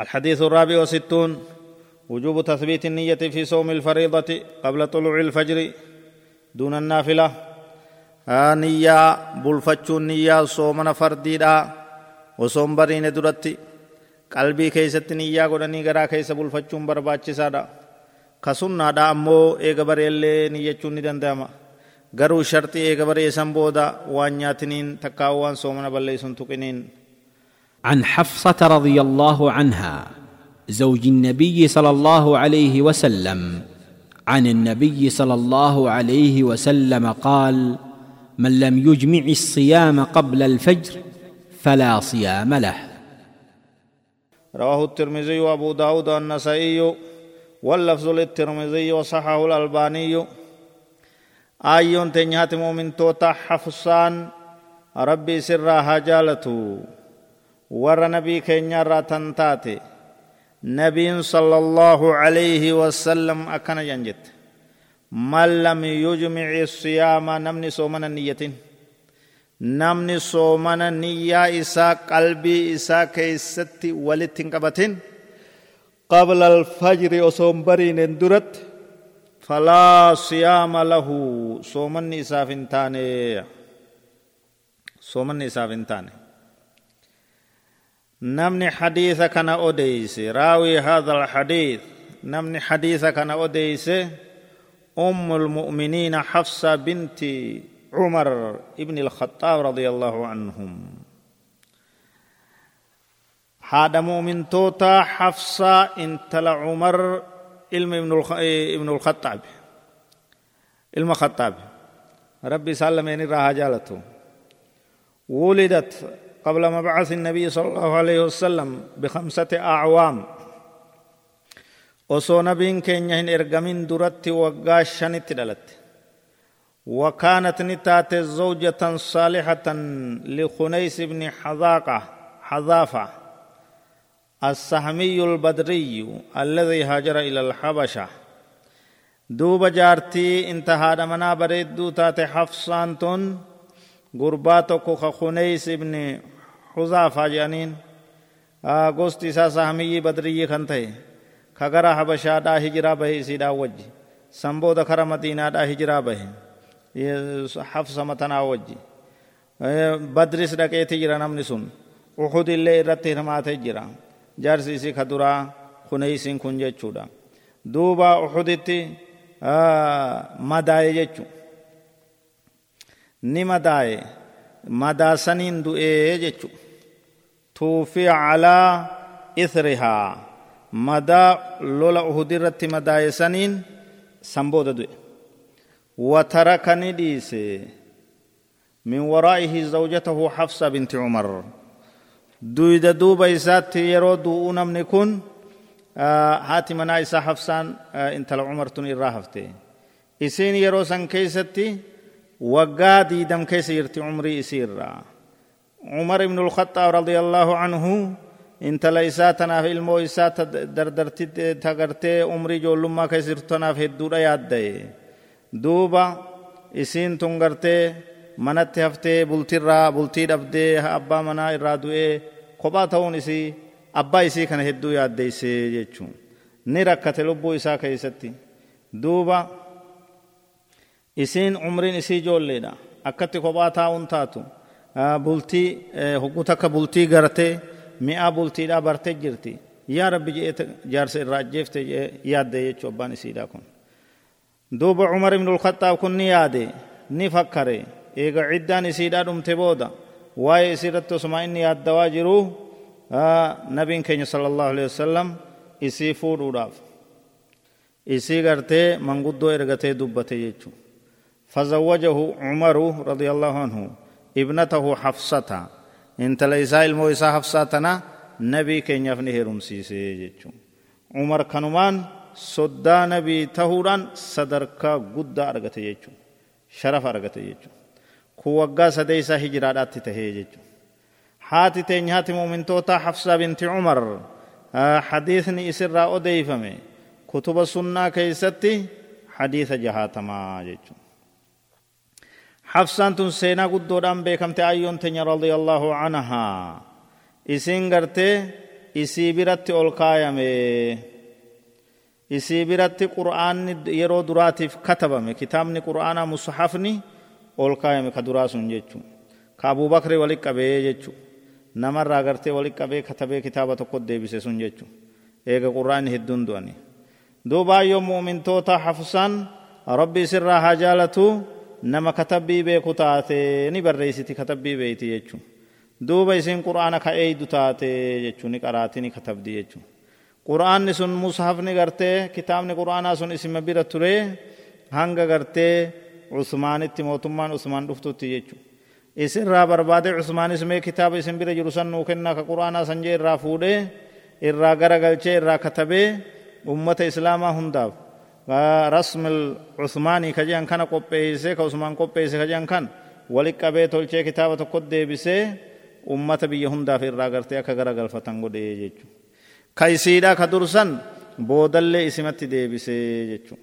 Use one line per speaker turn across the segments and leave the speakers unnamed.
الحديث الرابع وستون. وجوب تثبيت النية في صوم الفريضة قبل طلوع الفجر دون النافلة. آه نية بلفتشو نية صومنا فرديدا. وصوم برين درتي قلبي كيست نية قدني غرا كيس بلفتشو برباچ سادا. كسنة دا أمو إيغ بريلي نية چوني دنداما غرو شرطي إيغ بري سنبودا. وان نياتنين تكاوان صومنا بلي سنتقنين
عن حفصة رضي الله عنها زوج النبي صلى الله عليه وسلم. عن النبي صلى الله عليه وسلم قال من لم يجمع الصيام قبل الفجر فلا صيام له.
رواه الترمذي وأبو داود والنسائي واللفظ للترمذي وصححه الألباني. آيون تنيات مؤمن توتا حفصان ربي سرها جالته ور نبي كينيا راتن تاتي نبي صلى الله عليه وسلم أكن ينجت من لم يجمع الصيام نمني صومنا النية نمني صومنا نية إسا قلبي إسا كيستي ولتن قبتن قبل الفجر وصوم برين درت فلا صيام له صومن إسا فنتاني صومن إسا فنتاني نمني حديث كان أوديس راوي هذا الحديث نمني حديث كان أوديس أم المؤمنين حفصة بنت عمر ابن الخطاب رضي الله عنهم هذا مؤمن توتا حفصة انت عمر علم ابن الخطاب علم الخطاب ربي سلمين راها جالته ولدت قبل مبعث النبي صلى الله عليه وسلم بخمسة أعوام. nabiin keenya hin ergamin duratti waggaa shanitti dhalatte وكانت نتات زوجة صالحة لخنيس بن حذاقة حذافة. السهمي البدري الذي هاجر إلى الحبشة. دوب جارتي انتهى منا بريد تات حفصانتون غرباتك خنيس بن حذافة جانين gosti isaa sahamiyyi badriyyi kan ta'e ka gara habashaadhaa hijiraa bahe isiidhaa wajji san booda kara madiinaadhaa hijiraa bahe hafsa matanaa wajji badris dhaqeeti jira namni sun uxud illee irratti hirmaatee jira jaarsi isii ka duraa kuneysiin kun jechuudha duuba uxuditti madaaye jechu ni madaaye madaasaniin du'ee jechu توفي على إثرها. مدى لولا أهدرت مدى سنين سنبود دوئ وتركني ديس من ورائه زوجته حفصة بنت عمر. دويد دوبا إسات يرو دو نمني كن آه هاتي منا إسا حفصان آه انت العمر تن إراهفته إسين يرو سن كيستي وقا ديدم كيس يرتي عمري إسير عمر بن الخطاب رضي الله عنه انت ليساتنا في المو إسات دردرت تغرتي عمري جو لما كسرتنا في الدورة ياد دوبا إسين تنغرتي manatti haftee bultirraa bultii dhabdee abbaa manaa irraa du'ee kophaa ta'uun isii abbaa isii kana hedduu yaaddeessee jechuun ni rakkate lubbuu isaa keessatti duuba isiin umriin isii ijoolleedha akkatti kophaa taa'uun taatu bultii hogguu takka bultii gartee mi'a bultiidhaa bartee jirti yaa rabbi jedhee jaarsa irraa ajjeefte yaadde jechuu abbaan isiidhaa kun duuba cumar ibnul khaxaab kun ni yaade ni fakkare eega ciddaan isiidhaa dhumte booda waa'ee isiirratti osuma inni yaaddawaa jiruu nabiin keenya sala allahu alehi isii fuudhuudhaaf isii gartee manguddoo ergatee dubbate jechuu فزوجه عمر رضي الله عنه ابنته حفصة. انت ليسا المو حفصتنا نبي كين يفني هرم سيسي جيچو عمر كنمان صدا نبي تهوران صدركا قد أرغت جيچو شرف أرغت جيچو كوغا سديسا هجرات تهي حاتي تين هاتي مؤمن توتا حفصة بنت عمر. حديثني إسر أديفمي. كتب السنة كيستي حديث جهاتما جيچو xabsaan tun seenaa guddoodhaan beekamte ayyoon teenya radiyallaahu anhaa. Isiin gartee isii biratti ol kaayame. Isii biratti qur'aanni yeroo duraatiif katabame kitaabni qur'aanaa musahafni ol kaayame ka duraa sun jechuun ka abuubakri walit qabee jechuun namarraa gartee walit qabee katabee kitaaba tokko deebise sun jechuun eega qur'aanni hedduun du'anii duuba ayyoon muumintoota hafsaan rabbi isirraa haa jaalatuu nama katabbii beeku taate ni barreessiti katabbii beeyti jechu duuba isin qur'aana ka eeydu taate jechuu ni qaraati ni katabdi jechuu qur'aanni sun mushafni gartee kitaabni qur'aanaa sun isima bira ture hanga gartee usmaanitti mootummaan usmaan dhuftutti jechuu isinirraa barbaade usmaanis mee kitaaba isin bira jiru san nuu kennaa ka qur'aanaa san jee irraa fuudhee irraa garagalchee irraa katabee ummata islaamaa hundaaf kana qopheeyse ka usmaan qopheeyse ka jehan kan walit qabee tolchee kitaaba tokko deebisee ummata biyya hundaaf irraa gartee akka garagalfatan godhee jechuu ka isiidha ka dursan boodallee isimatti deebisee jechuu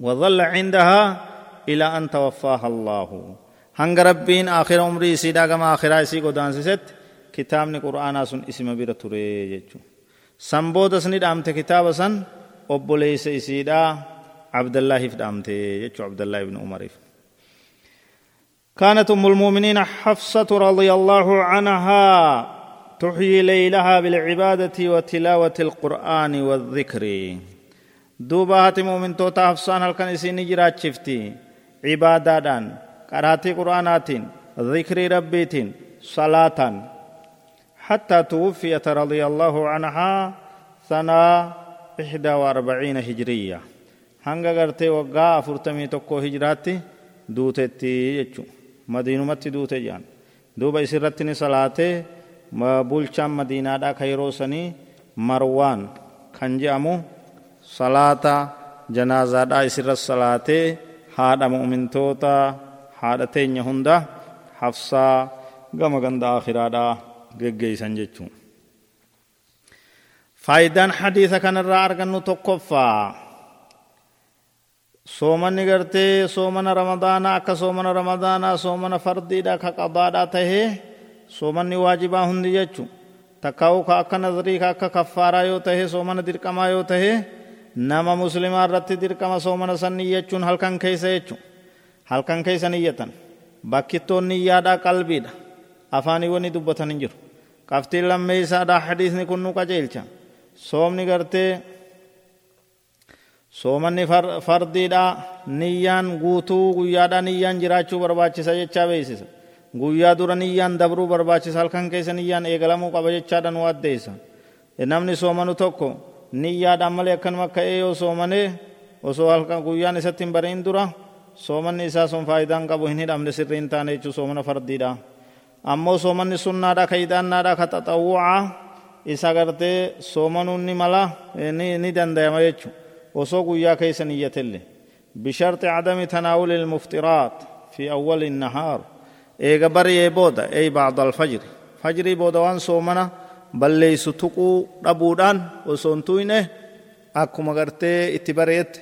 وظل عندها إلى أن توفاها الله هنگ ربين آخر عمري سيدا كما آخر آيسي قدان ست كتابني قرآن سن اسم بير تري جچو سنبود سني دامت عبد الله فدامت جچو عبد الله بن عمر كانت أم المؤمنين حفصة رضي الله عنها تحيي ليلها بالعبادة وتلاوة القرآن والذكر دوبا هاتي مؤمن توتا حفصان هل كان اسيني جرات شفتي عبادة دان قراتي قرآنات ذكر ربيتين صلاة حتى توفيت رضي الله عنها سنة إحدى وأربعين هجرية هنگا غرتي وقا فرتمي تكو هجراتي دوتتي يجو مدينمتي دوتي جان دوبا اسرتني صلاتي bulchaan madiinaadhaa ka yeroo sanii marwaan kan je'amu salaata janaazaadhaa isirra salaatee haadha mu'mintoota haadha teenya hunda hafsaa gama ganda akhiraadhaa geggeeysan jechuun. Faayidaan hadiisa kanarraa argannu tokkoffaa soomanni gartee soomana ramadaanaa akka soomana ramadaanaa soomana fardiidha ka qadaadhaa tahee soomanni waajibaa hundi jechu takkaa'u ka akka nazarii ka akka kaffaaraa yoo tahe soomana dirqamaa yoo tahe nama muslimaa irratti dirqama soomana san niyyachuun halkan keessa jechu halkan keessa niyyatan bakkittoon niyyaadhaa qalbiidha afaanii wani dubbatan hin jiru qabtiin lammeeysaadhaa hadiisni kun nu qajeelcha soomni gartee soomanni fardiidhaa niyyaan guutuu guyyaadhaa niyyaan jiraachuu barbaachisa jechaa beeksisa guyyaa dura niyyaan dabruu barbaachisa halkan keessa niyyaan eegalamuu qaba jechaadha nu namni soomanu tokko niyyaadhaan malee akkanuma ka'ee yoo soomanee osoo halkan guyyaan isatti hin bari'in dura soomanni isaa sun faayidaan qabu hin hidhamne sirrii taane jechuu soomana fardiidha ammoo soomanni sunnaadha ka xaxawwucaa isa gartee soomanuun ni mala ni dandayama jechuudha osoo guyyaa keessan iyyatille bisharti cadami tanaawul ilmuftiraat fi awwali nahaar eega bariyee booda ey bacda alfajri fajrii booda waan soomana balleeysu tuquu dhabuudhaan osoo hin tuyne akkuma gartee itti bareette.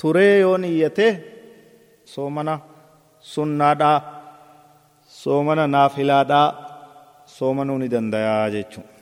Turee yoon iyyate soomana sunnaadhaa soomana naafilaadhaa soomanuu ni dandayaa jechuudha